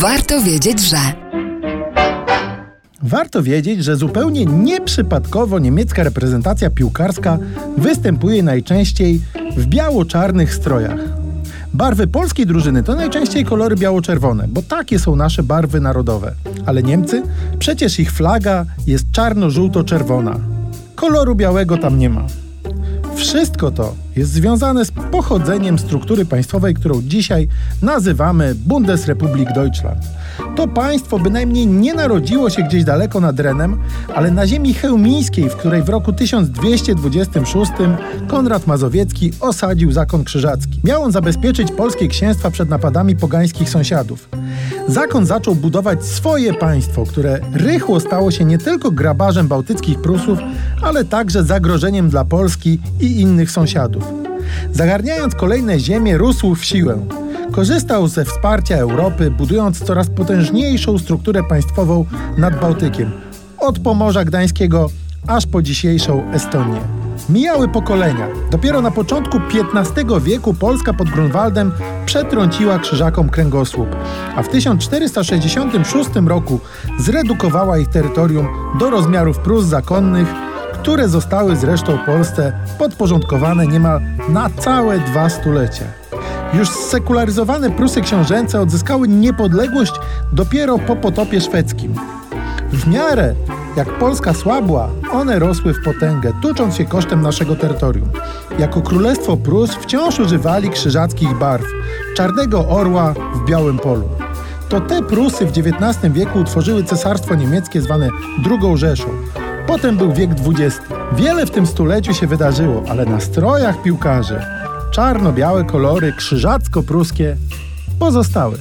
Warto wiedzieć, że. Warto wiedzieć, że zupełnie nieprzypadkowo niemiecka reprezentacja piłkarska występuje najczęściej w biało-czarnych strojach. Barwy polskiej drużyny to najczęściej kolory biało-czerwone, bo takie są nasze barwy narodowe. Ale Niemcy? Przecież ich flaga jest czarno-żółto-czerwona. Koloru białego tam nie ma. Wszystko to jest związane z pochodzeniem struktury państwowej, którą dzisiaj nazywamy Bundesrepublik Deutschland. To państwo bynajmniej nie narodziło się gdzieś daleko nad Renem, ale na ziemi chełmińskiej, w której w roku 1226 Konrad Mazowiecki osadził zakon krzyżacki. Miał on zabezpieczyć polskie księstwa przed napadami pogańskich sąsiadów. Zakon zaczął budować swoje państwo, które rychło stało się nie tylko grabarzem bałtyckich Prusów, ale także zagrożeniem dla Polski i innych sąsiadów. Zagarniając kolejne ziemie, rósł w siłę. Korzystał ze wsparcia Europy, budując coraz potężniejszą strukturę państwową nad Bałtykiem, od Pomorza Gdańskiego aż po dzisiejszą Estonię. Mijały pokolenia. Dopiero na początku XV wieku Polska pod Grunwaldem przetrąciła krzyżakom kręgosłup, a w 1466 roku zredukowała ich terytorium do rozmiarów Prus zakonnych, które zostały zresztą Polsce podporządkowane niemal na całe dwa stulecia. Już sekularyzowane Prusy książęce odzyskały niepodległość dopiero po potopie szwedzkim. W miarę jak Polska słabła, one rosły w potęgę, tucząc się kosztem naszego terytorium. Jako Królestwo Prus wciąż używali krzyżackich barw, czarnego orła w białym polu. To te Prusy w XIX wieku utworzyły cesarstwo niemieckie zwane II Rzeszą. Potem był wiek XX. Wiele w tym stuleciu się wydarzyło, ale na strojach piłkarzy czarno-białe kolory krzyżacko-pruskie pozostały.